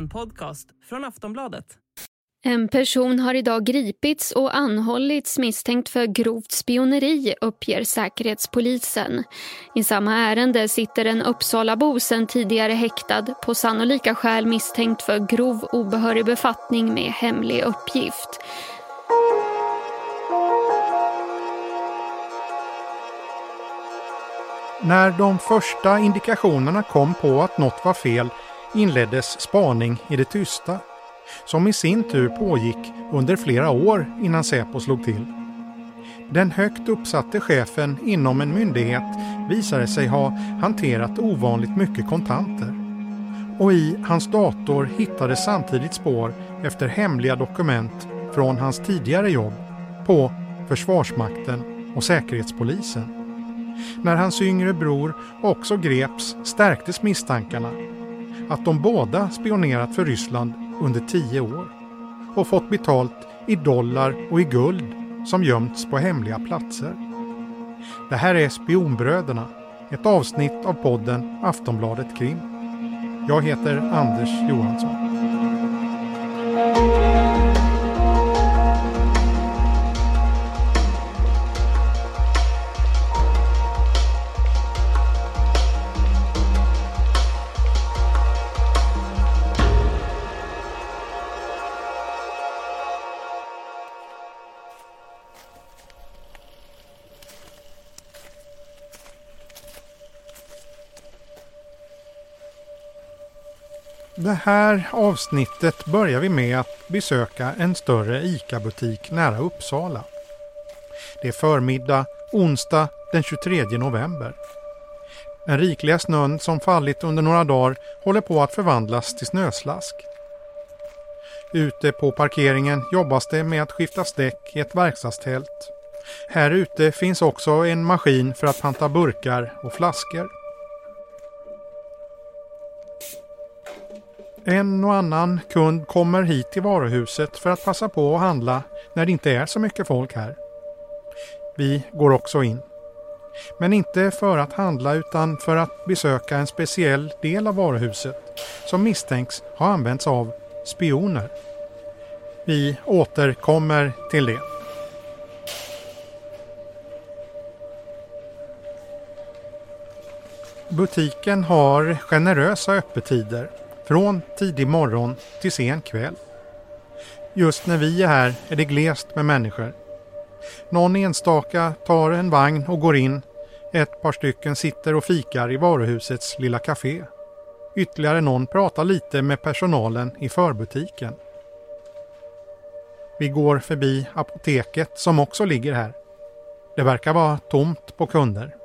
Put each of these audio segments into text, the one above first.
En podcast från Aftonbladet. En person har idag gripits och anhållits misstänkt för grovt spioneri, uppger Säkerhetspolisen. I samma ärende sitter en Uppsalabo sedan tidigare häktad på sannolika skäl misstänkt för grov obehörig befattning med hemlig uppgift. När de första indikationerna kom på att något var fel inleddes spaning i det tysta, som i sin tur pågick under flera år innan Säpo slog till. Den högt uppsatte chefen inom en myndighet visade sig ha hanterat ovanligt mycket kontanter. Och i hans dator hittades samtidigt spår efter hemliga dokument från hans tidigare jobb på Försvarsmakten och Säkerhetspolisen. När hans yngre bror också greps stärktes misstankarna att de båda spionerat för Ryssland under tio år och fått betalt i dollar och i guld som gömts på hemliga platser. Det här är Spionbröderna, ett avsnitt av podden Aftonbladet Krim. Jag heter Anders Johansson. Det här avsnittet börjar vi med att besöka en större ICA-butik nära Uppsala. Det är förmiddag, onsdag den 23 november. Den rikliga snön som fallit under några dagar håller på att förvandlas till snöslask. Ute på parkeringen jobbas det med att skifta däck i ett verkstadstält. Här ute finns också en maskin för att panta burkar och flaskor. En och annan kund kommer hit till varuhuset för att passa på att handla när det inte är så mycket folk här. Vi går också in. Men inte för att handla utan för att besöka en speciell del av varuhuset som misstänks ha använts av spioner. Vi återkommer till det. Butiken har generösa öppettider från tidig morgon till sen kväll. Just när vi är här är det glest med människor. Någon enstaka tar en vagn och går in. Ett par stycken sitter och fikar i varuhusets lilla café. Ytterligare någon pratar lite med personalen i förbutiken. Vi går förbi apoteket som också ligger här. Det verkar vara tomt på kunder.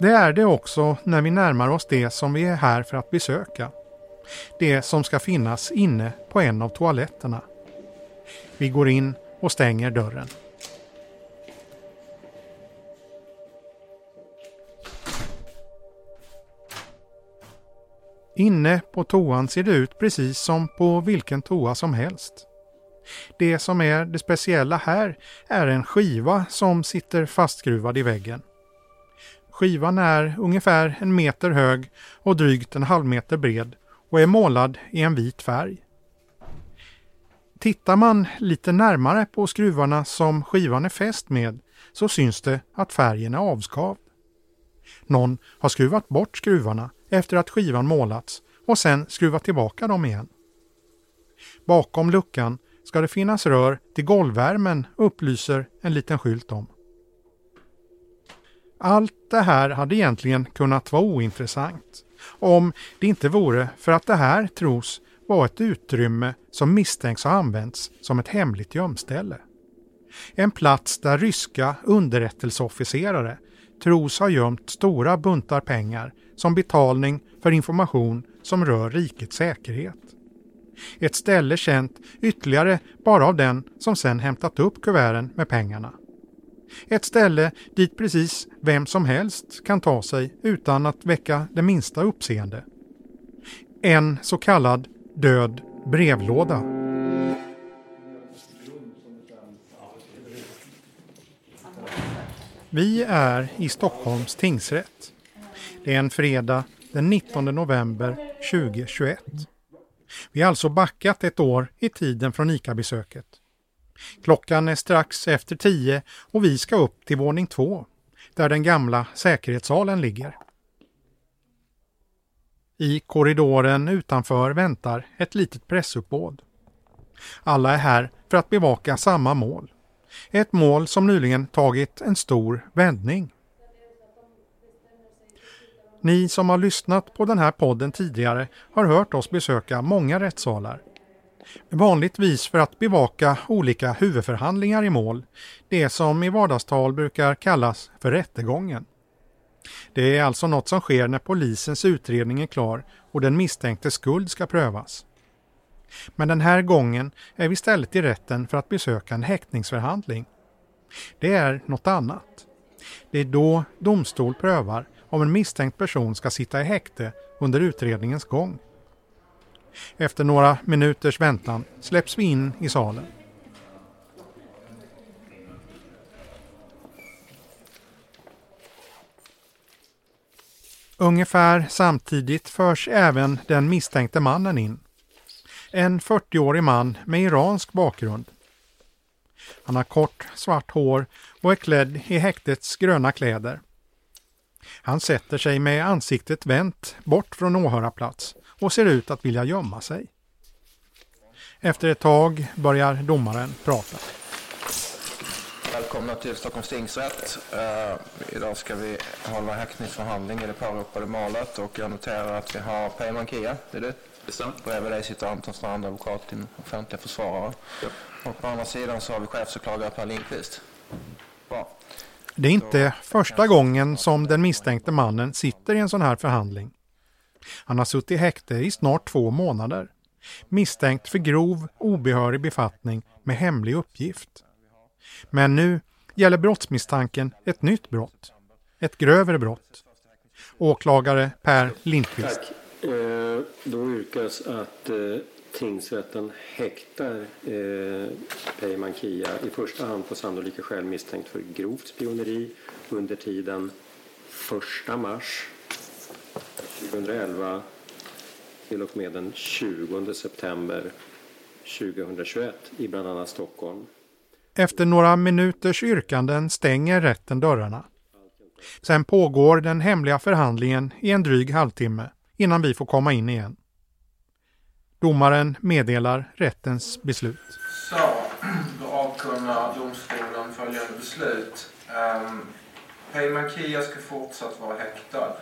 Det är det också när vi närmar oss det som vi är här för att besöka. Det som ska finnas inne på en av toaletterna. Vi går in och stänger dörren. Inne på toan ser det ut precis som på vilken toa som helst. Det som är det speciella här är en skiva som sitter fastskruvad i väggen. Skivan är ungefär en meter hög och drygt en halv meter bred och är målad i en vit färg. Tittar man lite närmare på skruvarna som skivan är fäst med så syns det att färgen är avskavd. Någon har skruvat bort skruvarna efter att skivan målats och sen skruvat tillbaka dem igen. Bakom luckan ska det finnas rör till golvvärmen upplyser en liten skylt om. Allt det här hade egentligen kunnat vara ointressant om det inte vore för att det här tros vara ett utrymme som misstänks ha använts som ett hemligt gömställe. En plats där ryska underrättelseofficerare tros ha gömt stora buntar pengar som betalning för information som rör rikets säkerhet. Ett ställe känt ytterligare bara av den som sedan hämtat upp kuverten med pengarna. Ett ställe dit precis vem som helst kan ta sig utan att väcka det minsta uppseende. En så kallad död brevlåda. Vi är i Stockholms tingsrätt. Det är en fredag den 19 november 2021. Vi har alltså backat ett år i tiden från ICA-besöket. Klockan är strax efter tio och vi ska upp till våning två, där den gamla säkerhetssalen ligger. I korridoren utanför väntar ett litet pressuppbåd. Alla är här för att bevaka samma mål. Ett mål som nyligen tagit en stor vändning. Ni som har lyssnat på den här podden tidigare har hört oss besöka många rättssalar. Vanligtvis för att bevaka olika huvudförhandlingar i mål, det som i vardagstal brukar kallas för rättegången. Det är alltså något som sker när polisens utredning är klar och den misstänktes skuld ska prövas. Men den här gången är vi istället i rätten för att besöka en häktningsförhandling. Det är något annat. Det är då domstol prövar om en misstänkt person ska sitta i häkte under utredningens gång. Efter några minuters väntan släpps vi in i salen. Ungefär samtidigt förs även den misstänkte mannen in. En 40-årig man med iransk bakgrund. Han har kort svart hår och är klädd i häktets gröna kläder. Han sätter sig med ansiktet vänt bort från åhörarplats och ser ut att vilja gömma sig. Efter ett tag börjar domaren prata. Välkomna till Stockholms tingsrätt. Uh, idag ska vi hålla häktningsförhandling i det påropade målet och jag noterar att vi har Peyman Kia, det är du? Bestämt. Bredvid dig sitter Anton Strand, advokat, din offentliga försvarare. Ja. Och på andra sidan så har vi chefsåklagare Per Lindqvist. Bra. Det är inte första gången som den misstänkte mannen sitter i en sån här förhandling. Han har suttit i häkte i snart två månader. Misstänkt för grov obehörig befattning med hemlig uppgift. Men nu gäller brottsmisstanken ett nytt brott. Ett grövre brott. Åklagare Per Lindqvist. Tack. Eh, då yrkas att eh, tingsrätten häktar eh, Peyman Kia i första hand på sannolika skäl misstänkt för grovt spioneri under tiden 1 mars 2011 till och med den 20 september 2021 i bland annat Stockholm. Efter några minuters yrkanden stänger rätten dörrarna. Sen pågår den hemliga förhandlingen i en dryg halvtimme innan vi får komma in igen. Domaren meddelar rättens beslut. Så, då avkunnar domstolen följande beslut. Um, Peyman Kia ska fortsatt vara häktad.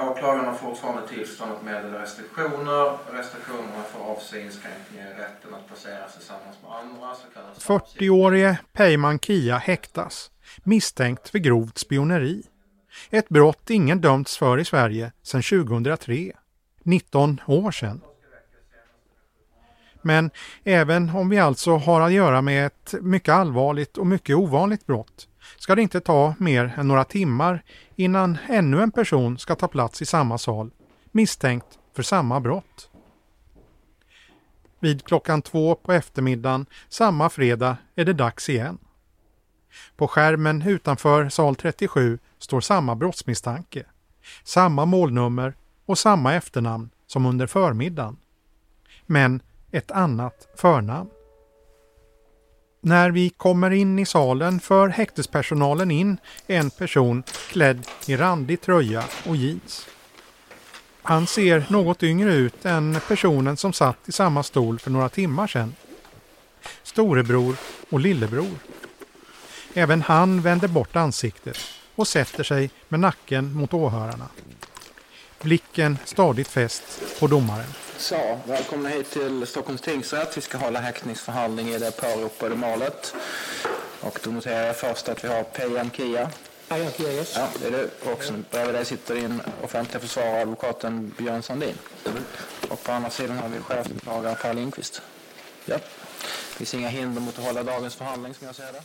Åklagaren har fortfarande tillstånd att meddela restriktioner. Restriktionerna får avse inskränkningar i rätten att placeras tillsammans med andra. 40-årige Peyman Kia häktas misstänkt för grovt spioneri. Ett brott ingen dömts för i Sverige sedan 2003. 19 år sedan. Men även om vi alltså har att göra med ett mycket allvarligt och mycket ovanligt brott ska det inte ta mer än några timmar innan ännu en person ska ta plats i samma sal misstänkt för samma brott. Vid klockan två på eftermiddagen samma fredag är det dags igen. På skärmen utanför sal 37 står samma brottsmisstanke, samma målnummer och samma efternamn som under förmiddagen. Men ett annat förnamn. När vi kommer in i salen för häktespersonalen in en person klädd i randig tröja och jeans. Han ser något yngre ut än personen som satt i samma stol för några timmar sedan. Storebror och lillebror. Även han vänder bort ansiktet och sätter sig med nacken mot åhörarna. Blicken stadigt fäst på domaren. Så, välkomna hit till Stockholms tingsrätt. Vi ska hålla häktningsförhandling i det påropade målet. Och då noterar jag först att vi har PM Kia. PM Kia, yes. Ja, det är du. Och bredvid dig sitter din offentliga försvarare, advokaten Björn Sandin. Och på andra sidan har vi chefsåklagare Per Lindqvist. Ja. Det finns inga hinder mot att hålla dagens förhandling som jag ser det.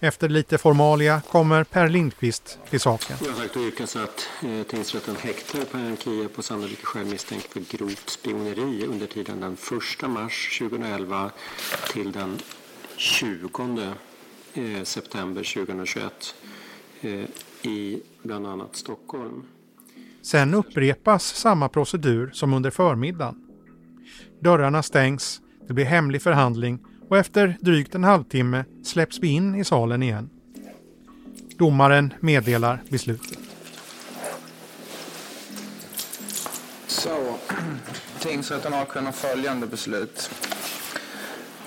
Efter lite formalia kommer Per Lindqvist till saken. Jag har sagt och yrkas att eh, tingsrätten häktar Per Kia på sannolika skäl misstänkt för grovt spioneri under tiden den 1 mars 2011 till den 20 eh, september 2021 eh, i bland annat Stockholm. Sen upprepas samma procedur som under förmiddagen. Dörrarna stängs, det blir hemlig förhandling och efter drygt en halvtimme släpps vi in i salen igen. Domaren meddelar beslutet. Så, tingsrätten har kunnat följande beslut.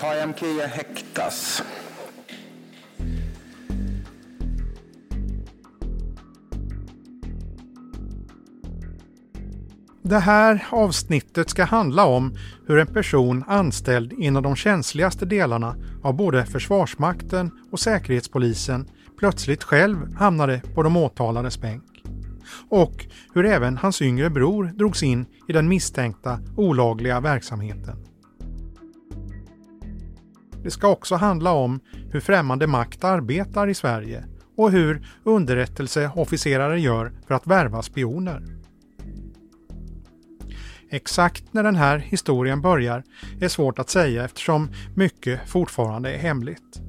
Payam Kia häktas. Det här avsnittet ska handla om hur en person anställd inom de känsligaste delarna av både Försvarsmakten och Säkerhetspolisen plötsligt själv hamnade på de åtalades bänk. Och hur även hans yngre bror drogs in i den misstänkta olagliga verksamheten. Det ska också handla om hur främmande makt arbetar i Sverige och hur underrättelseofficerare gör för att värva spioner. Exakt när den här historien börjar är svårt att säga eftersom mycket fortfarande är hemligt.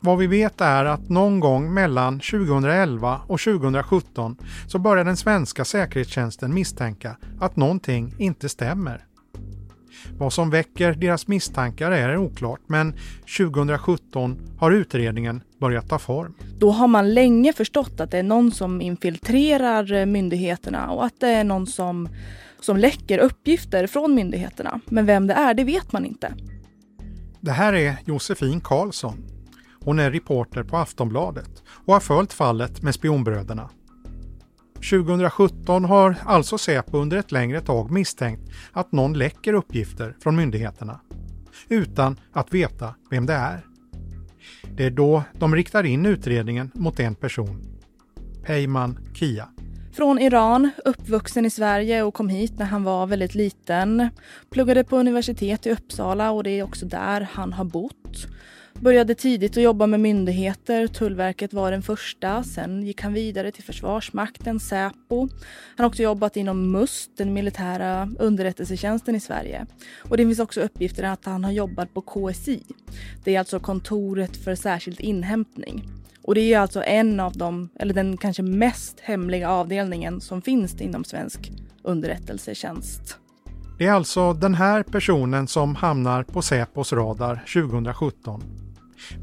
Vad vi vet är att någon gång mellan 2011 och 2017 så börjar den svenska säkerhetstjänsten misstänka att någonting inte stämmer. Vad som väcker deras misstankar är oklart men 2017 har utredningen börjat ta form. Då har man länge förstått att det är någon som infiltrerar myndigheterna och att det är någon som, som läcker uppgifter från myndigheterna. Men vem det är, det vet man inte. Det här är Josefin Karlsson. Hon är reporter på Aftonbladet och har följt fallet med spionbröderna. 2017 har alltså Säpo under ett längre tag misstänkt att någon läcker uppgifter från myndigheterna utan att veta vem det är. Det är då de riktar in utredningen mot en person. Peyman Kia. Från Iran, uppvuxen i Sverige och kom hit när han var väldigt liten. Pluggade på universitet i Uppsala och det är också där han har bott. Började tidigt att jobba med myndigheter. Tullverket var den första. Sen gick han vidare till Försvarsmakten, Säpo. Han har också jobbat inom MUST, den militära underrättelsetjänsten i Sverige. Och det finns också uppgifter att han har jobbat på KSI. Det är alltså kontoret för särskild inhämtning. Och det är alltså en av de, eller den kanske mest hemliga avdelningen som finns inom svensk underrättelsetjänst. Det är alltså den här personen som hamnar på Säpos radar 2017.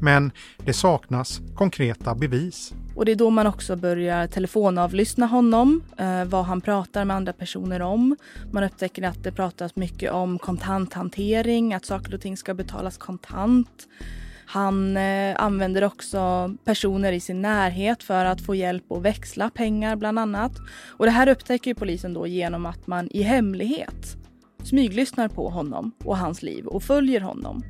Men det saknas konkreta bevis. Och det är då man också börjar telefonavlyssna honom, eh, vad han pratar med andra personer om. Man upptäcker att det pratas mycket om kontanthantering, att saker och ting ska betalas kontant. Han eh, använder också personer i sin närhet för att få hjälp att växla pengar bland annat. Och det här upptäcker polisen då genom att man i hemlighet smyglyssnar på honom och hans liv och följer honom.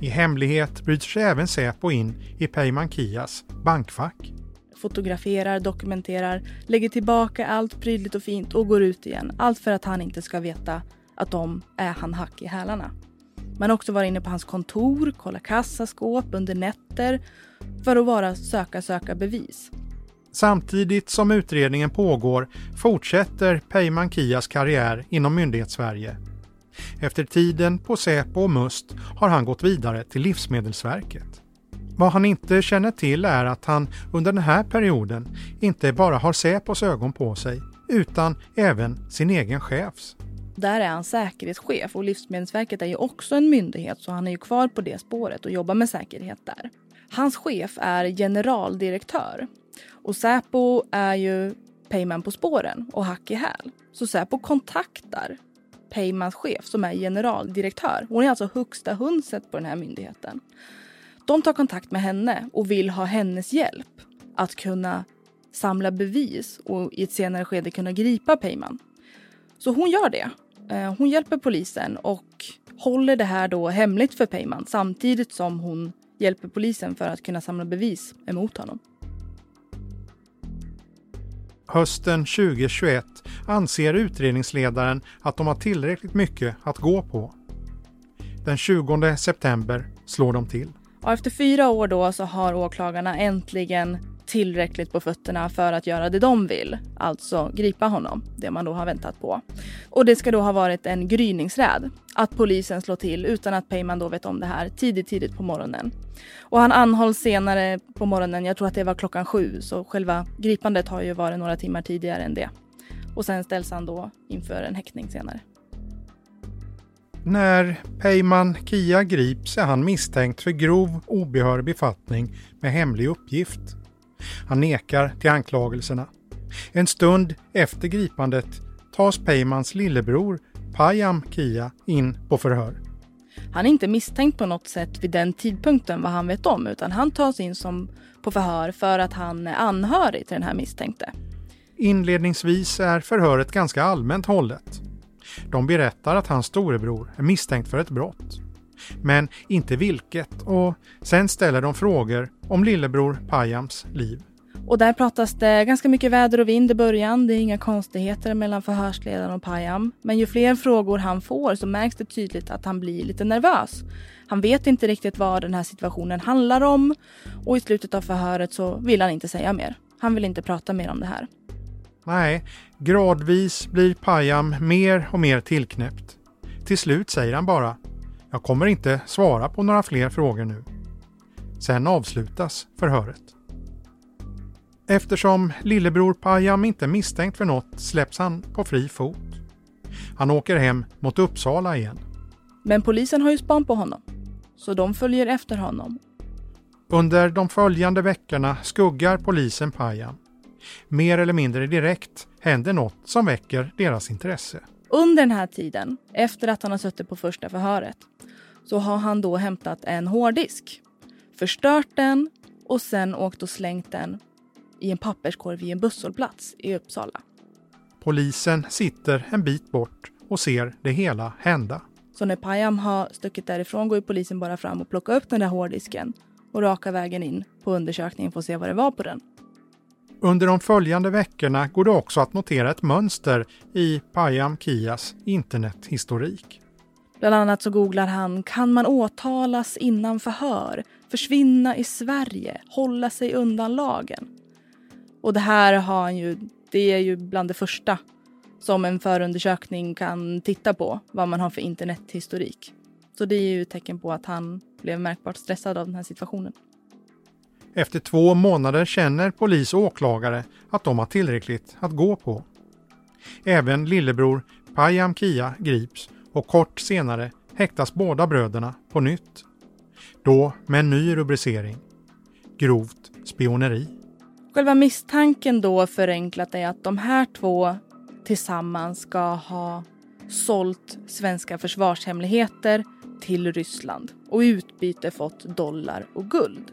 I hemlighet bryter sig även Säpo in i Peyman Kias bankfack. Fotograferar, dokumenterar, lägger tillbaka allt prydligt och fint och går ut igen. Allt för att han inte ska veta att de är han hack i hälarna. Man har också varit inne på hans kontor, kolla kassaskåp under nätter för att bara söka, söka bevis. Samtidigt som utredningen pågår fortsätter Peyman Kias karriär inom myndighetssverige. Efter tiden på Säpo och Must har han gått vidare till Livsmedelsverket. Vad han inte känner till är att han under den här perioden inte bara har Säpos ögon på sig utan även sin egen chefs. Där är han säkerhetschef och Livsmedelsverket är ju också en myndighet så han är ju kvar på det spåret och jobbar med säkerhet där. Hans chef är generaldirektör och Säpo är ju Payman på spåren och hack i häl. Så Säpo kontaktar Paymans chef som är generaldirektör. Hon är alltså högsta hundset på den här myndigheten. De tar kontakt med henne och vill ha hennes hjälp att kunna samla bevis och i ett senare skede kunna gripa Peyman. Så hon gör det. Eh, hon hjälper polisen och håller det här då hemligt för Peyman samtidigt som hon hjälper polisen för att kunna samla bevis emot honom. Hösten 2021 anser utredningsledaren att de har tillräckligt mycket att gå på. Den 20 september slår de till. Och efter fyra år då så har åklagarna äntligen tillräckligt på fötterna för att göra det de vill, alltså gripa honom, det man då har väntat på. Och det ska då ha varit en gryningsräd, att polisen slår till utan att Peyman då vet om det här tidigt, tidigt på morgonen. Och han anhålls senare på morgonen, jag tror att det var klockan sju, så själva gripandet har ju varit några timmar tidigare än det. Och sen ställs han då inför en häktning senare. När Peyman Kia grips är han misstänkt för grov obehörig befattning med hemlig uppgift. Han nekar till anklagelserna. En stund efter gripandet tas Peymans lillebror Payam Kia in på förhör. Han är inte misstänkt på något sätt vid den tidpunkten vad han vet om utan han tas in som på förhör för att han är anhörig till den här misstänkte. Inledningsvis är förhöret ganska allmänt hållet. De berättar att hans storebror är misstänkt för ett brott. Men inte vilket och sen ställer de frågor om lillebror Payams liv. Och där pratas det ganska mycket väder och vind i början. Det är inga konstigheter mellan förhörsledaren och Payam. Men ju fler frågor han får så märks det tydligt att han blir lite nervös. Han vet inte riktigt vad den här situationen handlar om och i slutet av förhöret så vill han inte säga mer. Han vill inte prata mer om det här. Nej, gradvis blir Payam mer och mer tillknäppt. Till slut säger han bara “Jag kommer inte svara på några fler frågor nu”. Sen avslutas förhöret. Eftersom lillebror Payam inte är misstänkt för något släpps han på fri fot. Han åker hem mot Uppsala igen. Men polisen har ju span på honom, så de följer efter honom. Under de följande veckorna skuggar polisen Payam. Mer eller mindre direkt händer något som väcker deras intresse. Under den här tiden, efter att han har suttit på första förhöret, så har han då hämtat en hårddisk, förstört den och sen åkt och slängt den i en papperskorg vid en busshållplats i Uppsala. Polisen sitter en bit bort och ser det hela hända. Så när Payam har stuckit därifrån går polisen bara fram och plockar upp den där hårddisken och raka vägen in på undersökningen för att se vad det var på den. Under de följande veckorna går det också att notera ett mönster i Payam Kias internethistorik. Bland annat så googlar han “Kan man åtalas innan förhör? Försvinna i Sverige? Hålla sig undan lagen?” Och det här har han ju, det är ju bland det första som en förundersökning kan titta på, vad man har för internethistorik. Så det är ju ett tecken på att han blev märkbart stressad av den här situationen. Efter två månader känner polis och åklagare att de har tillräckligt att gå på. Även lillebror Payam Kia grips och kort senare häktas båda bröderna på nytt. Då med en ny rubricering. Grovt spioneri. Själva misstanken då förenklat är att de här två tillsammans ska ha sålt svenska försvarshemligheter till Ryssland och i utbyte fått dollar och guld.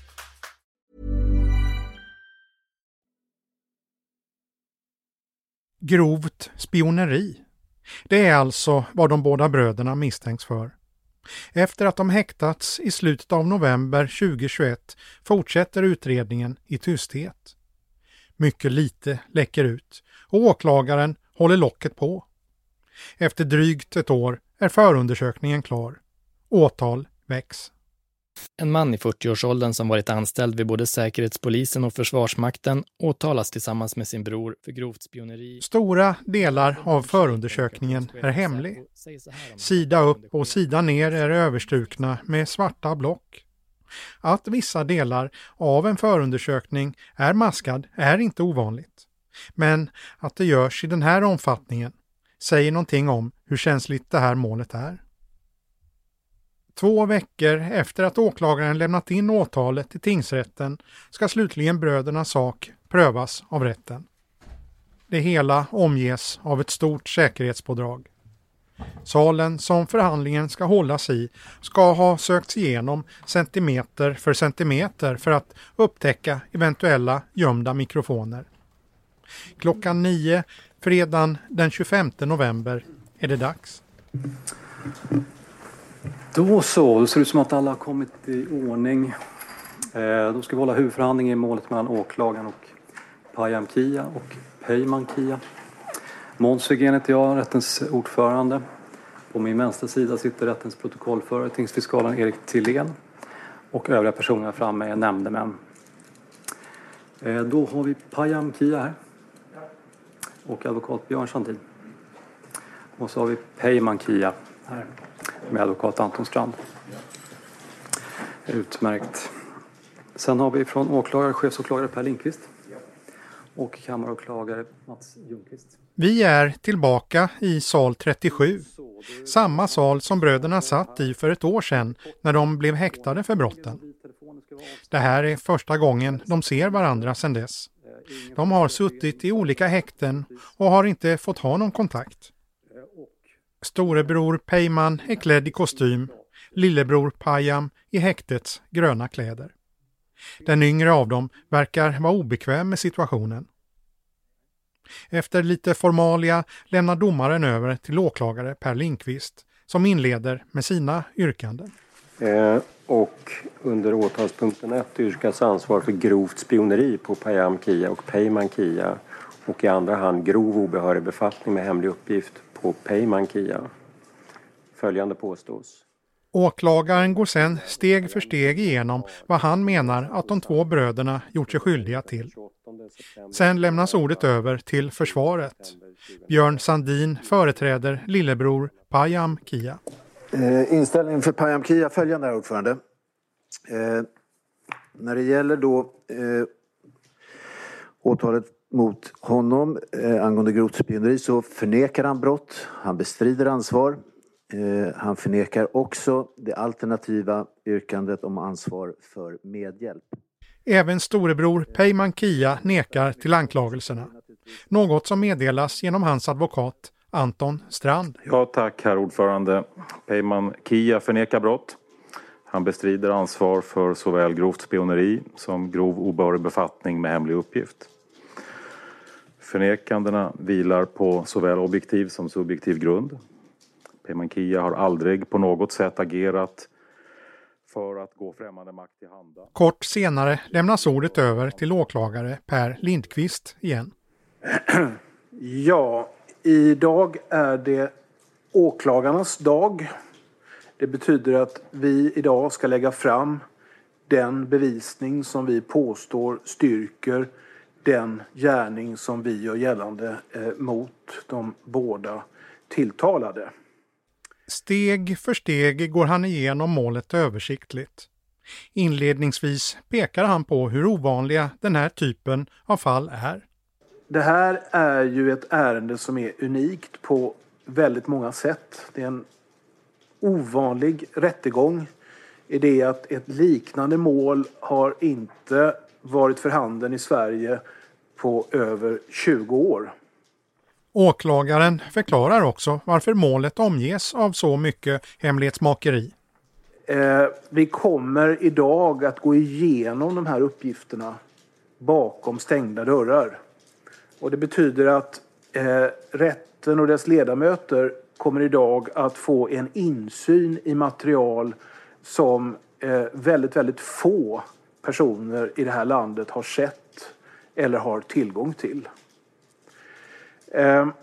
Grovt spioneri. Det är alltså vad de båda bröderna misstänks för. Efter att de häktats i slutet av november 2021 fortsätter utredningen i tysthet. Mycket lite läcker ut och åklagaren håller locket på. Efter drygt ett år är förundersökningen klar. Åtal väcks. En man i 40-årsåldern som varit anställd vid både Säkerhetspolisen och Försvarsmakten åtalas tillsammans med sin bror för grovt spioneri. Stora delar av förundersökningen är hemlig. Sida upp och sida ner är överstrukna med svarta block. Att vissa delar av en förundersökning är maskad är inte ovanligt. Men att det görs i den här omfattningen säger någonting om hur känsligt det här målet är. Två veckor efter att åklagaren lämnat in åtalet till tingsrätten ska slutligen brödernas sak prövas av rätten. Det hela omges av ett stort säkerhetspådrag. Salen som förhandlingen ska hållas i ska ha sökts igenom centimeter för centimeter för att upptäcka eventuella gömda mikrofoner. Klockan nio fredagen den 25 november är det dags. Då så, då ser det ut som att alla har kommit i ordning. Eh, då ska vi hålla huvudförhandling i målet mellan åklagaren och Payam Kia och Peyman Kia. Måns Wigén heter jag, rättens ordförande. På min vänstra sida sitter rättens protokollförare, tingsfiskalen Erik Tillén. Och övriga personer framme är nämndemän. Eh, då har vi Payam Kia här. Och advokat Björn Sandin. Och så har vi Peyman Kia här med advokat Anton Strand. Utmärkt. Sen har vi från åklagare, chefsåklagare Per Lindqvist och kammaråklagare Mats Ljungqvist. Vi är tillbaka i sal 37. Samma sal som bröderna satt i för ett år sedan när de blev häktade för brotten. Det här är första gången de ser varandra sedan dess. De har suttit i olika häkten och har inte fått ha någon kontakt. Storebror Peyman är klädd i kostym, lillebror Payam i häktets gröna kläder. Den yngre av dem verkar vara obekväm med situationen. Efter lite formalia lämnar domaren över till åklagare Per Lindqvist som inleder med sina yrkanden. Eh, och under åtalspunkten 1 yrkas ansvar för grovt spioneri på Payam Kia och Peyman Kia och i andra hand grov obehörig befattning med hemlig uppgift på Peyman Kia. Följande påstås. Åklagaren går sedan steg för steg igenom vad han menar att de två bröderna gjort sig skyldiga till. Sen lämnas ordet över till försvaret. Björn Sandin företräder lillebror Payam Kia. Eh, inställningen för Payam Kia följande, herr ordförande. Eh, när det gäller då eh, åtalet mot honom eh, angående grovt spioneri så förnekar han brott, han bestrider ansvar. Eh, han förnekar också det alternativa yrkandet om ansvar för medhjälp. Även storebror Peyman Kia nekar till anklagelserna. Något som meddelas genom hans advokat Anton Strand. Ja tack herr ordförande. Peyman Kia förnekar brott. Han bestrider ansvar för såväl grovt spioneri som grov obehörig befattning med hemlig uppgift. Förnekandena vilar på såväl objektiv som subjektiv grund. Peyman Kia har aldrig på något sätt agerat för att gå främmande makt till handa. Kort senare lämnas ordet över till åklagare Per Lindqvist igen. Ja, idag är det åklagarnas dag. Det betyder att vi idag ska lägga fram den bevisning som vi påstår styrker den gärning som vi gör gällande eh, mot de båda tilltalade. Steg för steg går han igenom målet översiktligt. Inledningsvis pekar han på hur ovanliga den här typen av fall är. Det här är ju ett ärende som är unikt på väldigt många sätt. Det är en ovanlig rättegång i det att ett liknande mål har inte varit för handen i Sverige på över 20 år. Åklagaren förklarar också varför målet omges av så mycket hemlighetsmakeri. Eh, vi kommer idag att gå igenom de här uppgifterna bakom stängda dörrar. Och det betyder att eh, rätten och dess ledamöter kommer idag att få en insyn i material som eh, väldigt, väldigt få personer i det här landet har sett eller har tillgång till. Ehm,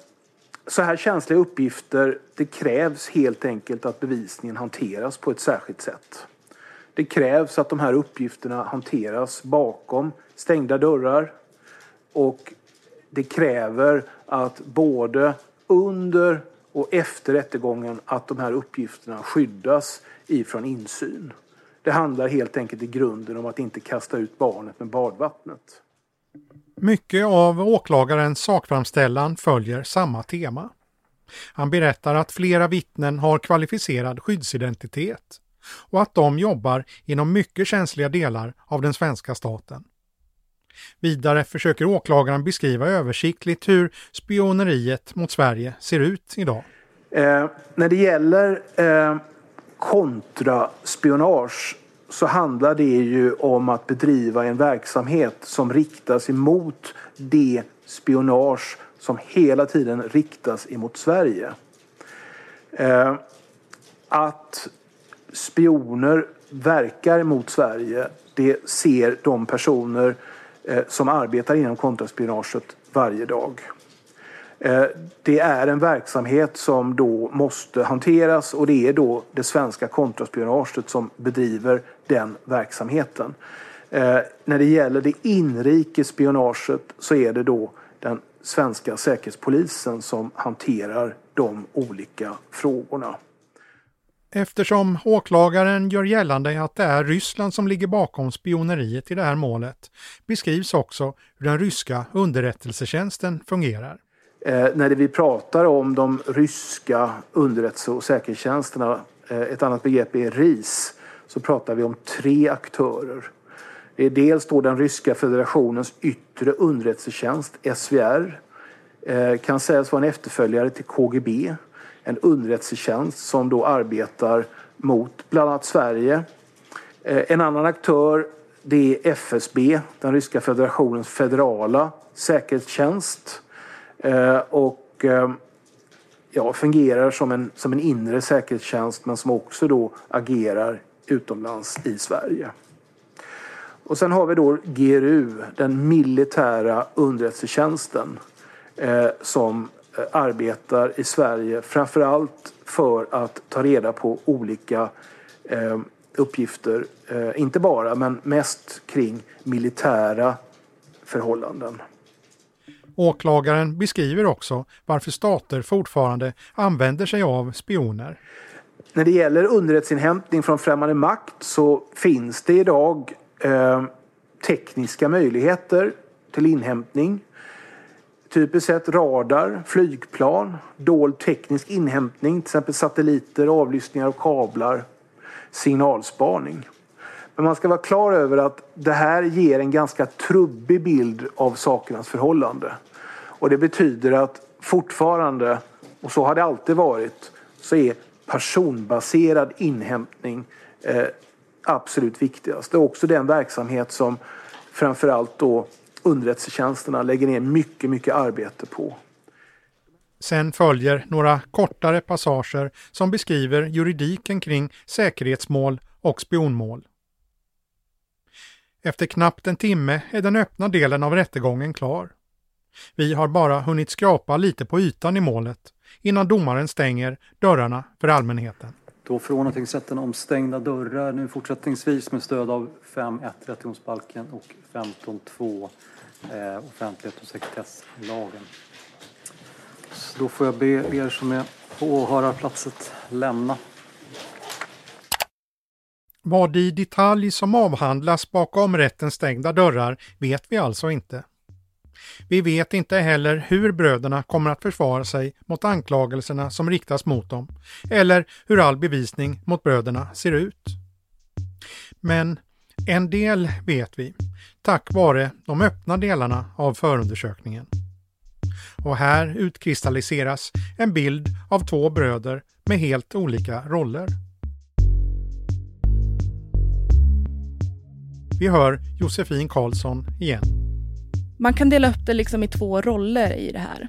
så här känsliga uppgifter, det krävs helt enkelt att bevisningen hanteras på ett särskilt sätt. Det krävs att de här uppgifterna hanteras bakom stängda dörrar och det kräver att både under och efter rättegången att de här uppgifterna skyddas ifrån insyn. Det handlar helt enkelt i grunden om att inte kasta ut barnet med badvattnet. Mycket av åklagarens sakframställan följer samma tema. Han berättar att flera vittnen har kvalificerad skyddsidentitet och att de jobbar inom mycket känsliga delar av den svenska staten. Vidare försöker åklagaren beskriva översiktligt hur spioneriet mot Sverige ser ut idag. Eh, när det gäller eh, kontraspionage så handlar det ju om att bedriva en verksamhet som riktas emot det spionage som hela tiden riktas emot Sverige. Eh, att spioner verkar mot Sverige, det ser de personer eh, som arbetar inom kontraspionaget varje dag. Eh, det är en verksamhet som då måste hanteras och det är då det svenska kontraspionaget som bedriver den verksamheten. Eh, när det gäller det inrikes spionaget så är det då den svenska säkerhetspolisen som hanterar de olika frågorna. Eftersom åklagaren gör gällande att det är Ryssland som ligger bakom spioneriet i det här målet beskrivs också hur den ryska underrättelsetjänsten fungerar. Eh, när vi pratar om de ryska underrättelse och säkerhetstjänsterna, eh, ett annat begrepp är RIS, så pratar vi om tre aktörer. Det är dels då den ryska federationens yttre underrättelsetjänst, SVR, eh, kan sägas vara en efterföljare till KGB, en underrättelsetjänst som då arbetar mot bland annat Sverige. Eh, en annan aktör det är FSB, den ryska federationens federala säkerhetstjänst. Eh, och eh, ja, fungerar som en, som en inre säkerhetstjänst men som också då agerar utomlands i Sverige. Och sen har vi då GRU, den militära underrättelsetjänsten eh, som eh, arbetar i Sverige framförallt för att ta reda på olika eh, uppgifter, eh, inte bara men mest kring militära förhållanden. Åklagaren beskriver också varför stater fortfarande använder sig av spioner. När det gäller underrättelseinhämtning från främmande makt så finns det idag eh, tekniska möjligheter till inhämtning. Typiskt sett radar, flygplan, dold teknisk inhämtning, till exempel satelliter, avlyssningar av kablar, signalspaning. Men man ska vara klar över att det här ger en ganska trubbig bild av sakernas förhållande. Och det betyder att fortfarande, och så har det alltid varit, så är personbaserad inhämtning eh, absolut viktigast. Det är också den verksamhet som framförallt då underrättelsetjänsterna lägger ner mycket, mycket arbete på. Sen följer några kortare passager som beskriver juridiken kring säkerhetsmål och spionmål. Efter knappt en timme är den öppna delen av rättegången klar. Vi har bara hunnit skrapa lite på ytan i målet innan domaren stänger dörrarna för allmänheten. Då förordnar tingsrätten om stängda dörrar nu fortsättningsvis med stöd av 5.1 rättegångsbalken och 15.2 eh, offentlighet och sekretesslagen. Så då får jag be er som är på åhörarplatset lämna. Vad i detalj som avhandlas bakom rättens stängda dörrar vet vi alltså inte. Vi vet inte heller hur bröderna kommer att försvara sig mot anklagelserna som riktas mot dem, eller hur all bevisning mot bröderna ser ut. Men en del vet vi, tack vare de öppna delarna av förundersökningen. Och här utkristalliseras en bild av två bröder med helt olika roller. Vi hör Josefin Karlsson igen. Man kan dela upp det liksom i två roller i det här.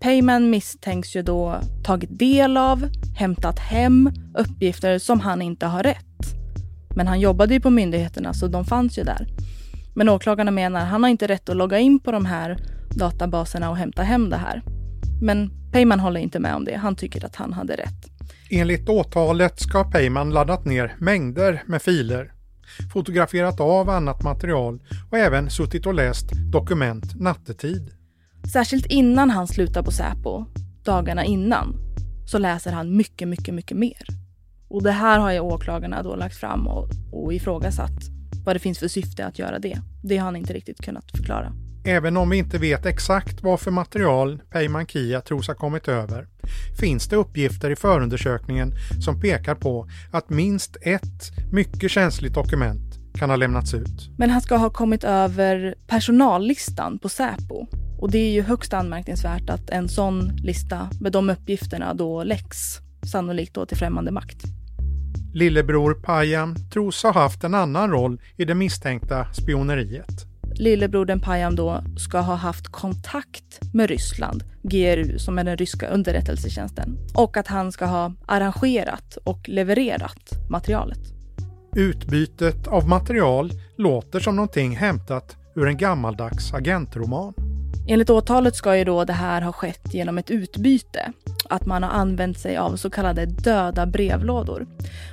Payman misstänks ju då tagit del av, hämtat hem uppgifter som han inte har rätt. Men han jobbade ju på myndigheterna så de fanns ju där. Men åklagarna menar att han har inte rätt att logga in på de här databaserna och hämta hem det här. Men Payman håller inte med om det. Han tycker att han hade rätt. Enligt åtalet ska Payman laddat ner mängder med filer fotograferat av annat material och även suttit och läst dokument nattetid. Särskilt innan han slutar på Säpo, dagarna innan, så läser han mycket, mycket, mycket mer. Och det här har ju åklagarna då lagt fram och, och ifrågasatt vad det finns för syfte att göra det. Det har han inte riktigt kunnat förklara. Även om vi inte vet exakt vad för material Peyman Kia tros ha kommit över finns det uppgifter i förundersökningen som pekar på att minst ett mycket känsligt dokument kan ha lämnats ut. Men han ska ha kommit över personallistan på Säpo. Och det är ju högst anmärkningsvärt att en sån lista med de uppgifterna då läcks, sannolikt då till främmande makt. Lillebror Payam tros ha haft en annan roll i det misstänkta spioneriet. Lillebrodern Payam då ska ha haft kontakt med Ryssland, GRU som är den ryska underrättelsetjänsten, och att han ska ha arrangerat och levererat materialet. Utbytet av material låter som någonting hämtat ur en gammaldags agentroman. Enligt åtalet ska ju då det här ha skett genom ett utbyte. Att man har använt sig av så kallade döda brevlådor.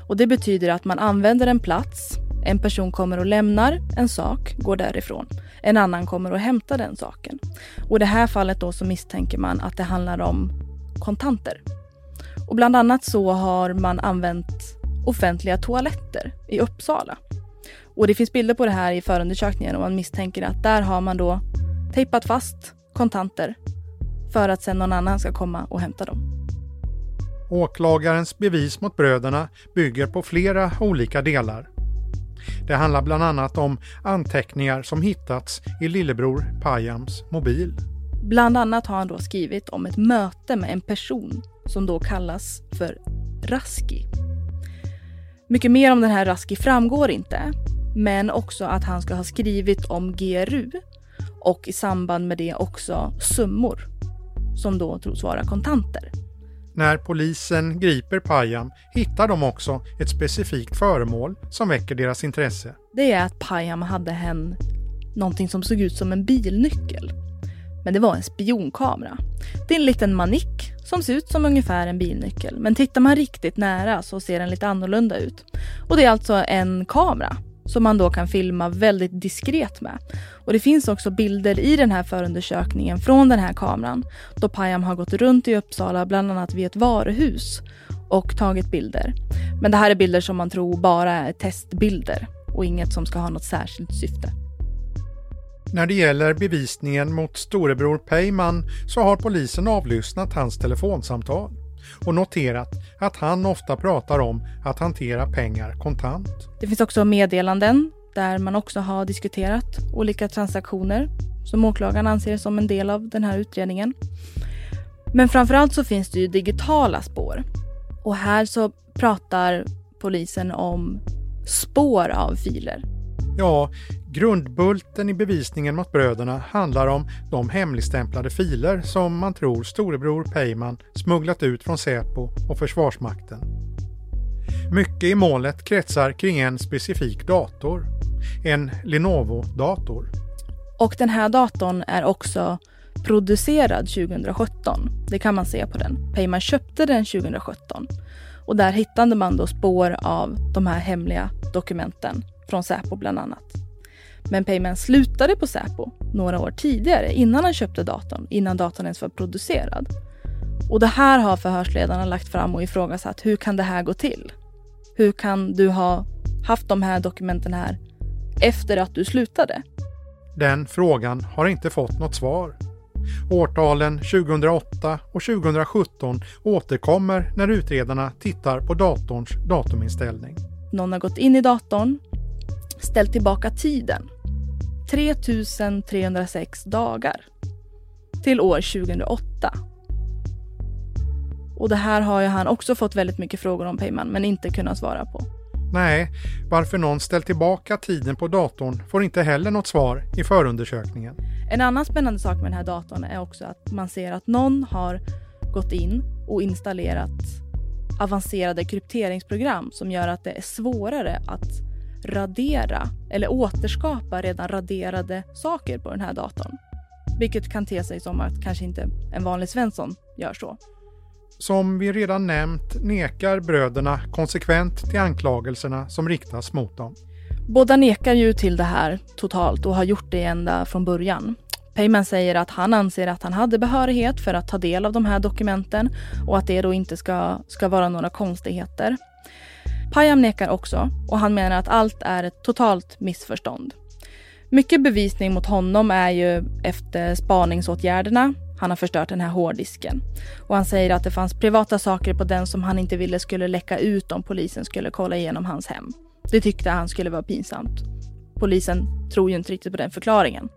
Och det betyder att man använder en plats, en person kommer och lämnar en sak, går därifrån. En annan kommer och hämtar den saken. Och i det här fallet då så misstänker man att det handlar om kontanter. Och bland annat så har man använt offentliga toaletter i Uppsala. Och det finns bilder på det här i förundersökningen och man misstänker att där har man då tejpat fast kontanter för att sen någon annan ska komma och hämta dem. Åklagarens bevis mot bröderna bygger på flera olika delar. Det handlar bland annat om anteckningar som hittats i lillebror Payams mobil. Bland annat har han då skrivit om ett möte med en person som då kallas för Raski. Mycket mer om den här Raski framgår inte, men också att han ska ha skrivit om GRU och i samband med det också summor som då tros vara kontanter. När polisen griper Payam hittar de också ett specifikt föremål som väcker deras intresse. Det är att Payam hade en, någonting som såg ut som en bilnyckel. Men det var en spionkamera. Det är en liten manick som ser ut som ungefär en bilnyckel. Men tittar man riktigt nära så ser den lite annorlunda ut. Och det är alltså en kamera som man då kan filma väldigt diskret med. Och det finns också bilder i den här förundersökningen från den här kameran då Payam har gått runt i Uppsala, bland annat vid ett varuhus och tagit bilder. Men det här är bilder som man tror bara är testbilder och inget som ska ha något särskilt syfte. När det gäller bevisningen mot storebror Peyman så har polisen avlyssnat hans telefonsamtal och noterat att han ofta pratar om att hantera pengar kontant. Det finns också meddelanden där man också har diskuterat olika transaktioner som åklagaren anser som en del av den här utredningen. Men framförallt så finns det ju digitala spår. Och här så pratar polisen om spår av filer. Ja, Grundbulten i bevisningen mot bröderna handlar om de hemligstämplade filer som man tror storebror Peyman smugglat ut från Säpo och Försvarsmakten. Mycket i målet kretsar kring en specifik dator, en Lenovo-dator. Och den här datorn är också producerad 2017. Det kan man se på den. Peyman köpte den 2017 och där hittade man då spår av de här hemliga dokumenten från Säpo bland annat. Men Payman slutade på Säpo några år tidigare innan han köpte datorn, innan datorn ens var producerad. Och det här har förhörsledarna lagt fram och ifrågasatt. Hur kan det här gå till? Hur kan du ha haft de här dokumenten här efter att du slutade? Den frågan har inte fått något svar. Årtalen 2008 och 2017 återkommer när utredarna tittar på datorns datuminställning. Någon har gått in i datorn, ställt tillbaka tiden 3306 dagar till år 2008. Och det här har ju han också fått väldigt mycket frågor om Peyman men inte kunnat svara på. Nej, varför någon ställt tillbaka tiden på datorn får inte heller något svar i förundersökningen. En annan spännande sak med den här datorn är också att man ser att någon har gått in och installerat avancerade krypteringsprogram som gör att det är svårare att radera eller återskapa redan raderade saker på den här datorn. Vilket kan te sig som att kanske inte en vanlig Svensson gör så. Som vi redan nämnt nekar bröderna konsekvent till anklagelserna som riktas mot dem. Båda nekar ju till det här totalt och har gjort det ända från början. Peyman säger att han anser att han hade behörighet för att ta del av de här dokumenten och att det då inte ska, ska vara några konstigheter. Payam nekar också och han menar att allt är ett totalt missförstånd. Mycket bevisning mot honom är ju efter spaningsåtgärderna. Han har förstört den här hårddisken. Och han säger att det fanns privata saker på den som han inte ville skulle läcka ut om polisen skulle kolla igenom hans hem. Det tyckte han skulle vara pinsamt. Polisen tror ju inte riktigt på den förklaringen.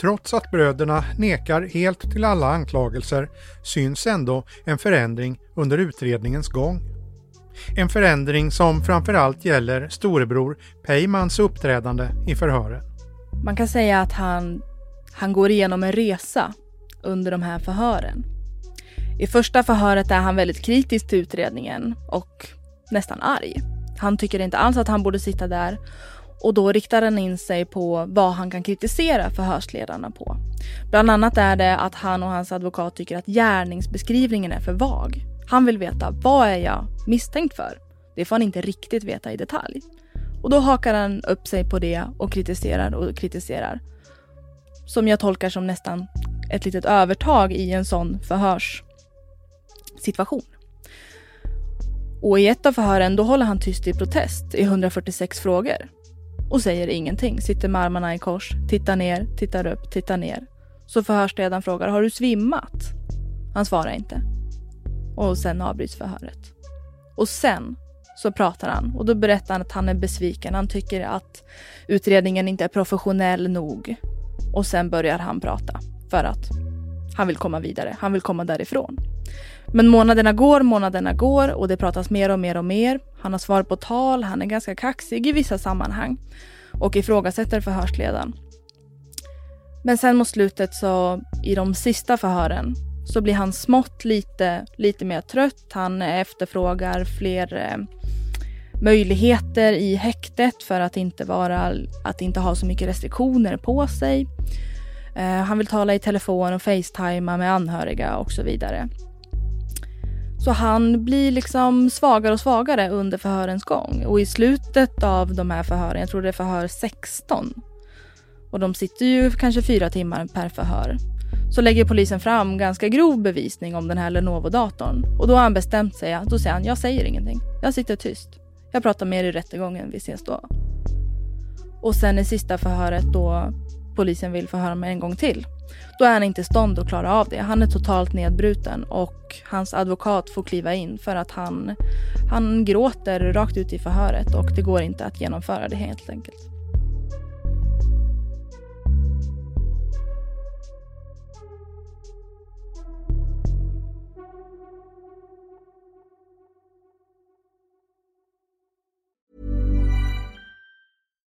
Trots att bröderna nekar helt till alla anklagelser syns ändå en förändring under utredningens gång. En förändring som framförallt gäller storebror Peymans uppträdande i förhören. Man kan säga att han, han går igenom en resa under de här förhören. I första förhöret är han väldigt kritisk till utredningen och nästan arg. Han tycker inte alls att han borde sitta där och då riktar han in sig på vad han kan kritisera förhörsledarna på. Bland annat är det att han och hans advokat tycker att gärningsbeskrivningen är för vag. Han vill veta vad är jag misstänkt för? Det får han inte riktigt veta i detalj. Och då hakar han upp sig på det och kritiserar och kritiserar. Som jag tolkar som nästan ett litet övertag i en sån förhörssituation. Och i ett av förhören då håller han tyst i protest i 146 frågor. Och säger ingenting, sitter med armarna i kors, tittar ner, tittar upp, tittar ner. Så förhörsledaren frågar, har du svimmat? Han svarar inte. Och sen avbryts förhöret. Och sen så pratar han och då berättar han att han är besviken. Han tycker att utredningen inte är professionell nog. Och sen börjar han prata för att han vill komma vidare. Han vill komma därifrån. Men månaderna går, månaderna går och det pratas mer och mer och mer. Han har svar på tal, han är ganska kaxig i vissa sammanhang och ifrågasätter förhörsledaren. Men sen mot slutet så i de sista förhören så blir han smått lite, lite mer trött. Han efterfrågar fler eh, möjligheter i häktet för att inte, vara, att inte ha så mycket restriktioner på sig. Eh, han vill tala i telefon och facetima med anhöriga och så vidare. Så han blir liksom svagare och svagare under förhörens gång. Och i slutet av de här förhören, jag tror det är förhör 16, och de sitter ju kanske fyra timmar per förhör, så lägger polisen fram ganska grov bevisning om den här Lenovo-datorn. Och då har han bestämt sig, då säger han, jag säger ingenting. Jag sitter tyst. Jag pratar med er i rättegången, vi ses då. Och sen i sista förhöret då polisen vill förhöra mig en gång till. Då är han inte i stånd att klara av det. Han är totalt nedbruten och hans advokat får kliva in för att han, han gråter rakt ut i förhöret och det går inte att genomföra det helt enkelt.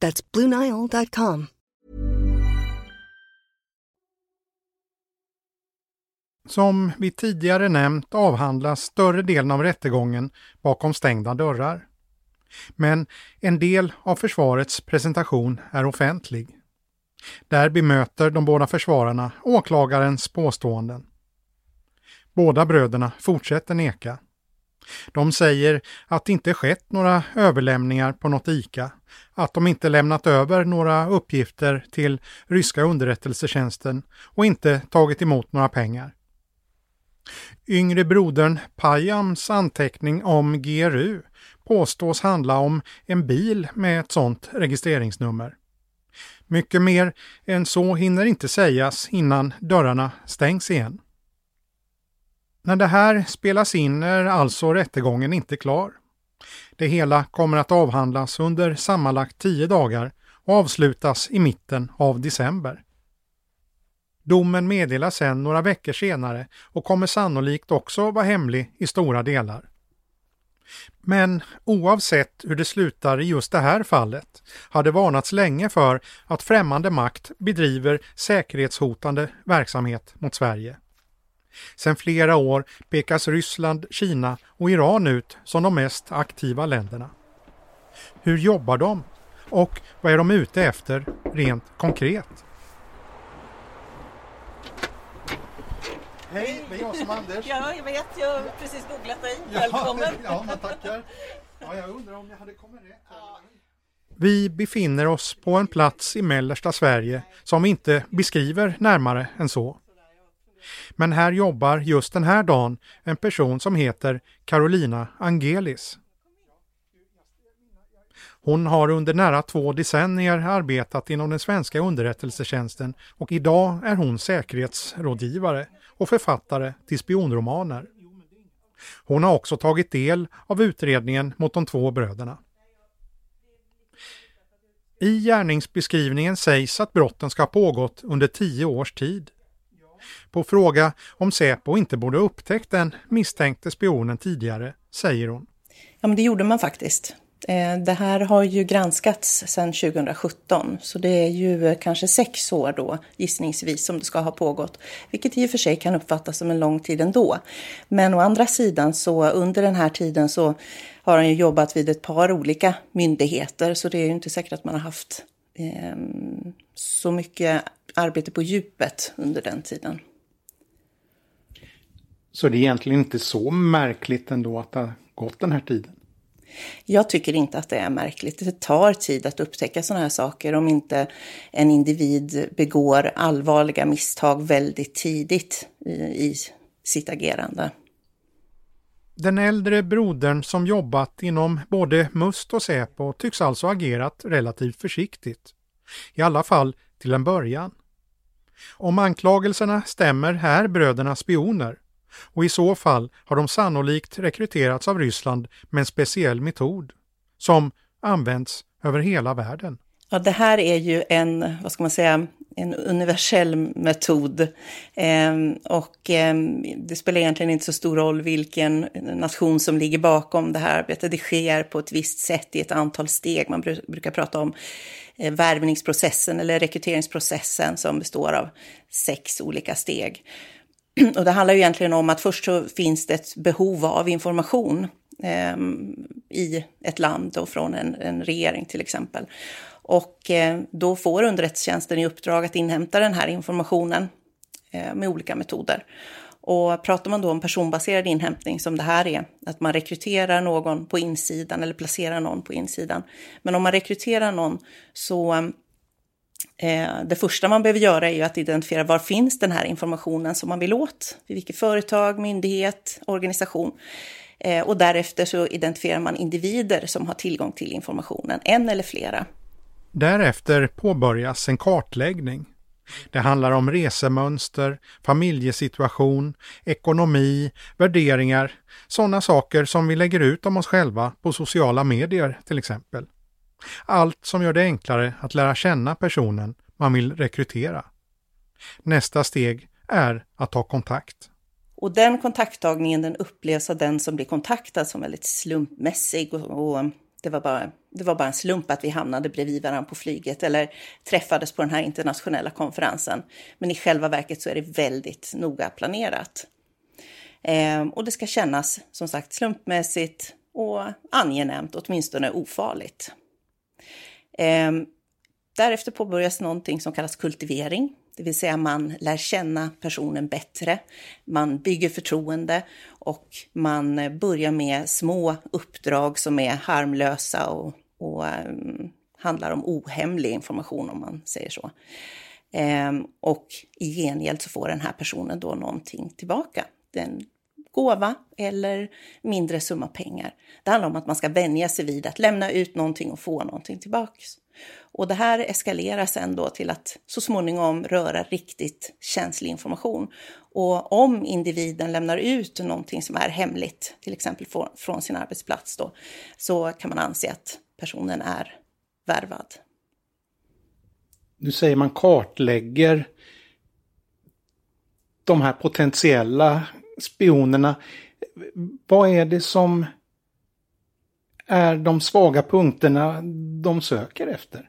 That's BlueNile.com. Som vi tidigare nämnt avhandlas större delen av rättegången bakom stängda dörrar. Men en del av försvarets presentation är offentlig. Där bemöter de båda försvararna åklagarens påståenden. Båda bröderna fortsätter neka. De säger att det inte skett några överlämningar på något ICA, att de inte lämnat över några uppgifter till ryska underrättelsetjänsten och inte tagit emot några pengar. Yngre brodern Payams anteckning om GRU påstås handla om en bil med ett sådant registreringsnummer. Mycket mer än så hinner inte sägas innan dörrarna stängs igen. När det här spelas in är alltså rättegången inte klar. Det hela kommer att avhandlas under sammanlagt tio dagar och avslutas i mitten av december. Domen meddelas sen några veckor senare och kommer sannolikt också vara hemlig i stora delar. Men oavsett hur det slutar i just det här fallet har det varnats länge för att främmande makt bedriver säkerhetshotande verksamhet mot Sverige. Sedan flera år pekas Ryssland, Kina och Iran ut som de mest aktiva länderna. Hur jobbar de? Och vad är de ute efter rent konkret? Hej, det är jag som Anders. Ja, jag vet. Jag har precis googlat dig. Välkommen. Ja, ja tackar. Ja, jag undrar om jag hade kommit rätt. Vi befinner oss på en plats i mellersta Sverige som vi inte beskriver närmare än så. Men här jobbar just den här dagen en person som heter Carolina Angelis. Hon har under nära två decennier arbetat inom den svenska underrättelsetjänsten och idag är hon säkerhetsrådgivare och författare till spionromaner. Hon har också tagit del av utredningen mot de två bröderna. I gärningsbeskrivningen sägs att brotten ska ha pågått under tio års tid. På fråga om Säpo inte borde upptäckt den misstänkte spionen tidigare säger hon. Ja, men det gjorde man faktiskt. Eh, det här har ju granskats sedan 2017, så det är ju eh, kanske sex år då gissningsvis som det ska ha pågått, vilket i och för sig kan uppfattas som en lång tid ändå. Men å andra sidan så under den här tiden så har han ju jobbat vid ett par olika myndigheter, så det är ju inte säkert att man har haft eh, så mycket arbete på djupet under den tiden. Så det är egentligen inte så märkligt ändå att det har gått den här tiden? Jag tycker inte att det är märkligt. Det tar tid att upptäcka sådana här saker om inte en individ begår allvarliga misstag väldigt tidigt i, i sitt agerande. Den äldre brodern som jobbat inom både Must och Säpo tycks alltså agerat relativt försiktigt. I alla fall till en början. Om anklagelserna stämmer är bröderna spioner och i så fall har de sannolikt rekryterats av Ryssland med en speciell metod som används över hela världen. Ja, det här är ju en, vad ska man säga, en universell metod. Eh, och eh, det spelar egentligen inte så stor roll vilken nation som ligger bakom det här arbetet. Det sker på ett visst sätt i ett antal steg. Man brukar prata om Eh, värvningsprocessen eller rekryteringsprocessen som består av sex olika steg. Och det handlar ju egentligen om att först så finns det ett behov av information eh, i ett land och från en, en regering till exempel. Och eh, då får underrättelsetjänsten i uppdrag att inhämta den här informationen eh, med olika metoder. Och pratar man då om personbaserad inhämtning som det här är, att man rekryterar någon på insidan eller placerar någon på insidan. Men om man rekryterar någon så eh, det första man behöver göra är ju att identifiera var finns den här informationen som man vill åt, vid vilket företag, myndighet, organisation. Eh, och därefter så identifierar man individer som har tillgång till informationen, en eller flera. Därefter påbörjas en kartläggning. Det handlar om resemönster, familjesituation, ekonomi, värderingar, sådana saker som vi lägger ut om oss själva på sociala medier till exempel. Allt som gör det enklare att lära känna personen man vill rekrytera. Nästa steg är att ta kontakt. Och den kontakttagningen den upplevs av den som blir kontaktad som väldigt slumpmässig och, och det var, bara, det var bara en slump att vi hamnade bredvid varandra på flyget eller träffades på den här internationella konferensen. Men i själva verket så är det väldigt noga planerat. Eh, och det ska kännas som sagt slumpmässigt och angenämt, åtminstone ofarligt. Eh, därefter påbörjas någonting som kallas kultivering, det vill säga man lär känna personen bättre, man bygger förtroende och man börjar med små uppdrag som är harmlösa och, och um, handlar om ohemlig information om man säger så. Um, och i gengäld så får den här personen då någonting tillbaka. Den gåva eller mindre summa pengar. Det handlar om att man ska vänja sig vid att lämna ut någonting och få någonting tillbaks. Och det här eskalerar sen då till att så småningom röra riktigt känslig information. Och om individen lämnar ut någonting som är hemligt, till exempel från sin arbetsplats då, så kan man anse att personen är värvad. Du säger man kartlägger de här potentiella spionerna. Vad är det som är de svaga punkterna de söker efter?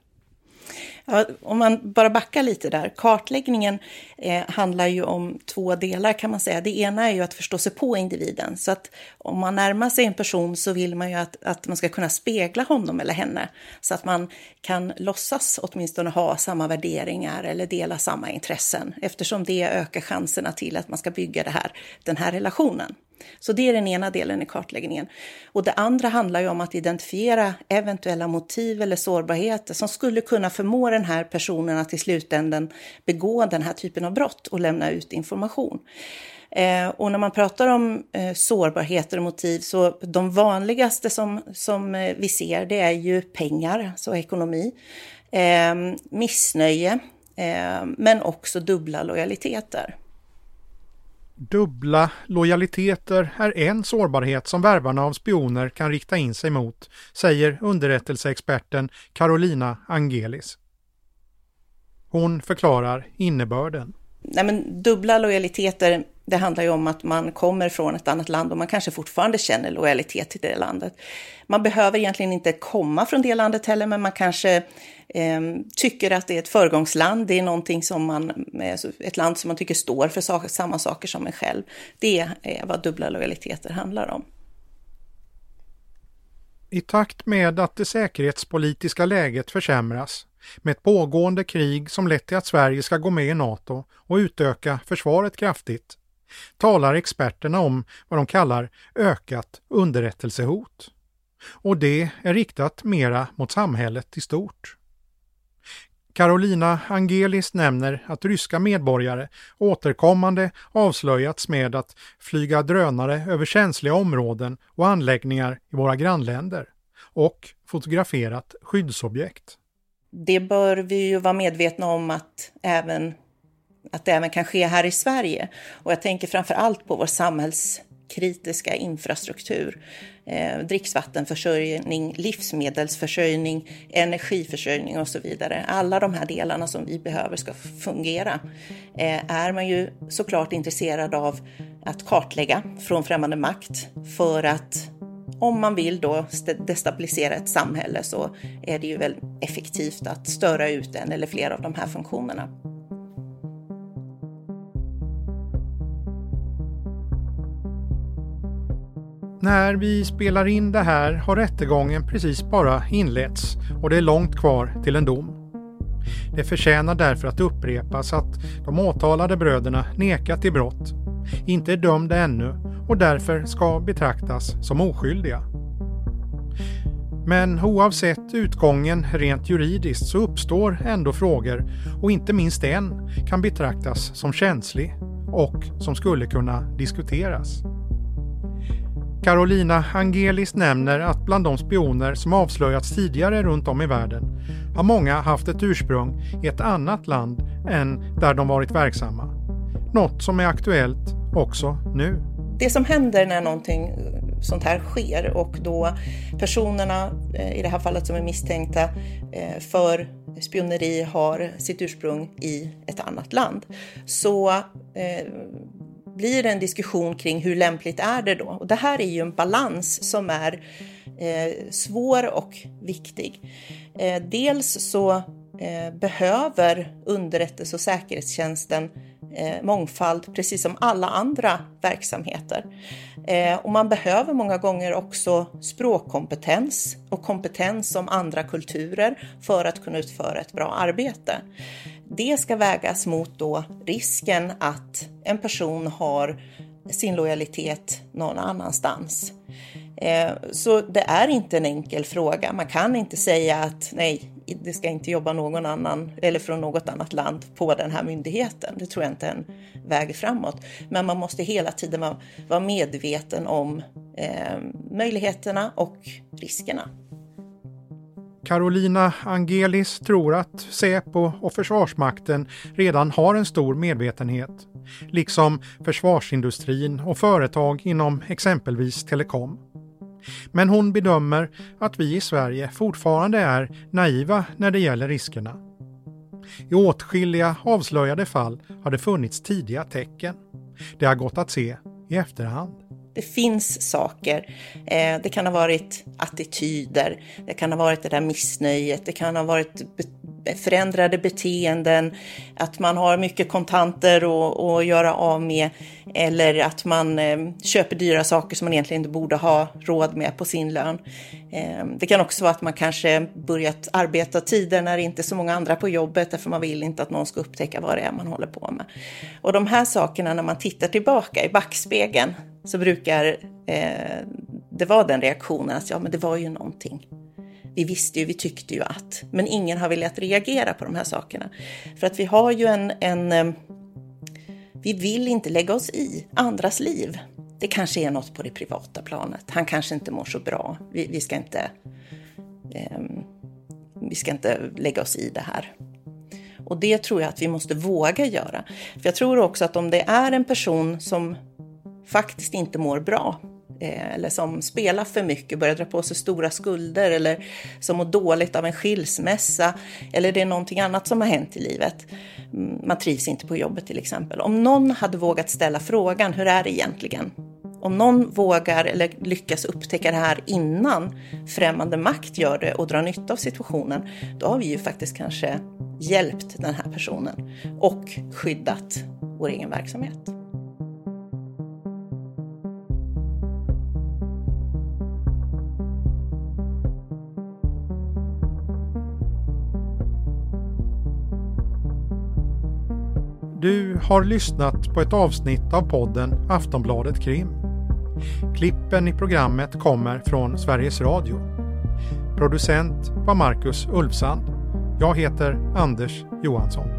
Ja, om man bara backar lite där. Kartläggningen eh, handlar ju om två delar kan man säga. Det ena är ju att förstå sig på individen. Så att om man närmar sig en person så vill man ju att, att man ska kunna spegla honom eller henne. Så att man kan låtsas åtminstone ha samma värderingar eller dela samma intressen. Eftersom det ökar chanserna till att man ska bygga det här, den här relationen. Så det är den ena delen i kartläggningen. Och det andra handlar ju om att identifiera eventuella motiv eller sårbarheter som skulle kunna förmå den här personen att i slutändan begå den här typen av brott och lämna ut information. Eh, och när man pratar om eh, sårbarheter och motiv så de vanligaste som, som eh, vi ser det är ju pengar, så ekonomi, eh, missnöje, eh, men också dubbla lojaliteter. Dubbla lojaliteter är en sårbarhet som värvarna av spioner kan rikta in sig mot, säger underrättelseexperten Carolina Angelis. Hon förklarar innebörden. Nej, men dubbla lojaliteter, det handlar ju om att man kommer från ett annat land och man kanske fortfarande känner lojalitet till det landet. Man behöver egentligen inte komma från det landet heller, men man kanske eh, tycker att det är ett föregångsland. Det är någonting som man, eh, ett land som man tycker står för saker, samma saker som en själv. Det är vad dubbla lojaliteter handlar om. I takt med att det säkerhetspolitiska läget försämras med ett pågående krig som lett till att Sverige ska gå med i Nato och utöka försvaret kraftigt, talar experterna om vad de kallar ökat underrättelsehot. Och det är riktat mera mot samhället i stort. Carolina Angelis nämner att ryska medborgare återkommande avslöjats med att flyga drönare över känsliga områden och anläggningar i våra grannländer och fotograferat skyddsobjekt det bör vi ju vara medvetna om att, även, att det även kan ske här i Sverige. Och jag tänker framför allt på vår samhällskritiska infrastruktur. Eh, dricksvattenförsörjning, livsmedelsförsörjning, energiförsörjning och så vidare. Alla de här delarna som vi behöver ska fungera eh, är man ju såklart intresserad av att kartlägga från främmande makt för att om man vill då destabilisera ett samhälle så är det ju väl effektivt att störa ut en eller flera av de här funktionerna. När vi spelar in det här har rättegången precis bara inletts och det är långt kvar till en dom. Det förtjänar därför att upprepas att de åtalade bröderna nekat till brott, inte är dömda ännu och därför ska betraktas som oskyldiga. Men oavsett utgången rent juridiskt så uppstår ändå frågor och inte minst en kan betraktas som känslig och som skulle kunna diskuteras. Carolina Angelis nämner att bland de spioner som avslöjats tidigare runt om i världen har många haft ett ursprung i ett annat land än där de varit verksamma. Något som är aktuellt också nu. Det som händer när någonting sånt här sker och då personerna, eh, i det här fallet som är misstänkta eh, för spioneri har sitt ursprung i ett annat land, så eh, blir det en diskussion kring hur lämpligt är det då? Och det här är ju en balans som är eh, svår och viktig. Eh, dels så eh, behöver underrättelse och säkerhetstjänsten eh, mångfald precis som alla andra verksamheter. Eh, och man behöver många gånger också språkkompetens och kompetens om andra kulturer för att kunna utföra ett bra arbete. Det ska vägas mot då risken att en person har sin lojalitet någon annanstans. Eh, så det är inte en enkel fråga. Man kan inte säga att nej, det ska inte jobba någon annan eller från något annat land på den här myndigheten. Det tror jag inte är en väg framåt. Men man måste hela tiden vara medveten om eh, möjligheterna och riskerna. Carolina Angelis tror att Säpo och Försvarsmakten redan har en stor medvetenhet, liksom försvarsindustrin och företag inom exempelvis telekom. Men hon bedömer att vi i Sverige fortfarande är naiva när det gäller riskerna. I åtskilliga avslöjade fall har det funnits tidiga tecken. Det har gått att se i efterhand. Det finns saker. Eh, det kan ha varit attityder, det kan ha varit det där missnöjet, det kan ha varit förändrade beteenden, att man har mycket kontanter att göra av med eller att man eh, köper dyra saker som man egentligen inte borde ha råd med på sin lön. Eh, det kan också vara att man kanske börjat arbeta tider när det inte är så många andra på jobbet därför man vill inte att någon ska upptäcka vad det är man håller på med. Och de här sakerna när man tittar tillbaka i backspegeln så brukar eh, det vara den reaktionen att ja, men det var ju någonting vi visste ju, vi tyckte ju att, men ingen har velat reagera på de här sakerna. För att vi har ju en, en, eh, Vi vill inte lägga oss i andras liv. Det kanske är något på det privata planet. Han kanske inte mår så bra. Vi, vi ska inte... Eh, vi ska inte lägga oss i det här. Och det tror jag att vi måste våga göra. För jag tror också att om det är en person som faktiskt inte mår bra eh, eller som spelar för mycket, börjar dra på sig stora skulder eller som mår dåligt av en skilsmässa eller det är någonting annat som har hänt i livet. Mm, man trivs inte på jobbet till exempel. Om någon hade vågat ställa frågan, hur är det egentligen? Om någon vågar eller lyckas upptäcka det här innan främmande makt gör det och drar nytta av situationen, då har vi ju faktiskt kanske hjälpt den här personen och skyddat vår egen verksamhet. Har lyssnat på ett avsnitt av podden Aftonbladet Krim. Klippen i programmet kommer från Sveriges Radio. Producent var Marcus Ulfsand. Jag heter Anders Johansson.